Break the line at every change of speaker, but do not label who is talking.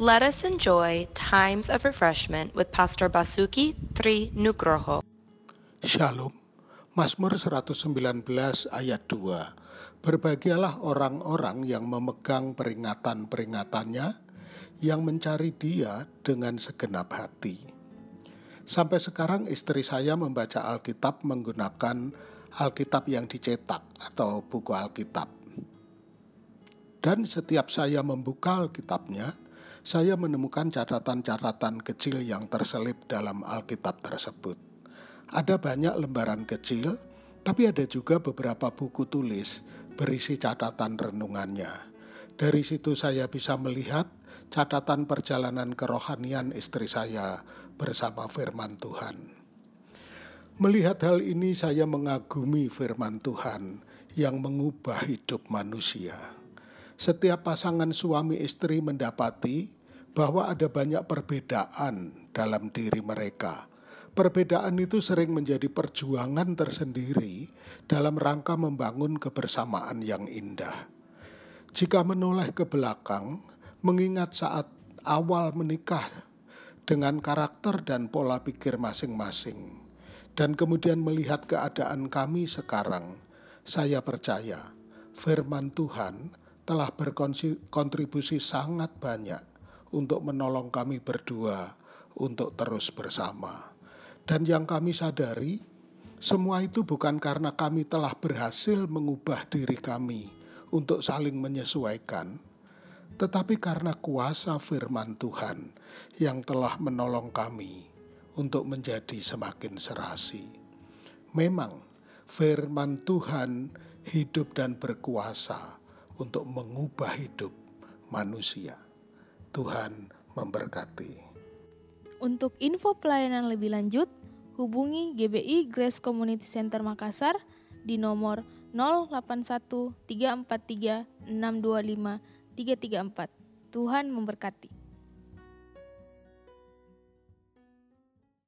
Let us enjoy times of refreshment with Pastor Basuki Tri Nugroho.
Shalom. Mazmur 119 ayat 2. Berbahagialah orang-orang yang memegang peringatan-peringatannya, yang mencari dia dengan segenap hati. Sampai sekarang istri saya membaca Alkitab menggunakan Alkitab yang dicetak atau buku Alkitab. Dan setiap saya membuka Alkitabnya, saya menemukan catatan-catatan kecil yang terselip dalam Alkitab tersebut. Ada banyak lembaran kecil, tapi ada juga beberapa buku tulis berisi catatan renungannya. Dari situ saya bisa melihat catatan perjalanan kerohanian istri saya bersama firman Tuhan. Melihat hal ini saya mengagumi firman Tuhan yang mengubah hidup manusia setiap pasangan suami istri mendapati bahwa ada banyak perbedaan dalam diri mereka. Perbedaan itu sering menjadi perjuangan tersendiri dalam rangka membangun kebersamaan yang indah. Jika menoleh ke belakang, mengingat saat awal menikah dengan karakter dan pola pikir masing-masing, dan kemudian melihat keadaan kami sekarang, saya percaya firman Tuhan telah berkontribusi sangat banyak untuk menolong kami berdua untuk terus bersama. Dan yang kami sadari, semua itu bukan karena kami telah berhasil mengubah diri kami untuk saling menyesuaikan, tetapi karena kuasa firman Tuhan yang telah menolong kami untuk menjadi semakin serasi. Memang firman Tuhan hidup dan berkuasa untuk mengubah hidup manusia. Tuhan memberkati.
Untuk info pelayanan lebih lanjut, hubungi GBI Grace Community Center Makassar di nomor 081 343 625 334. Tuhan memberkati.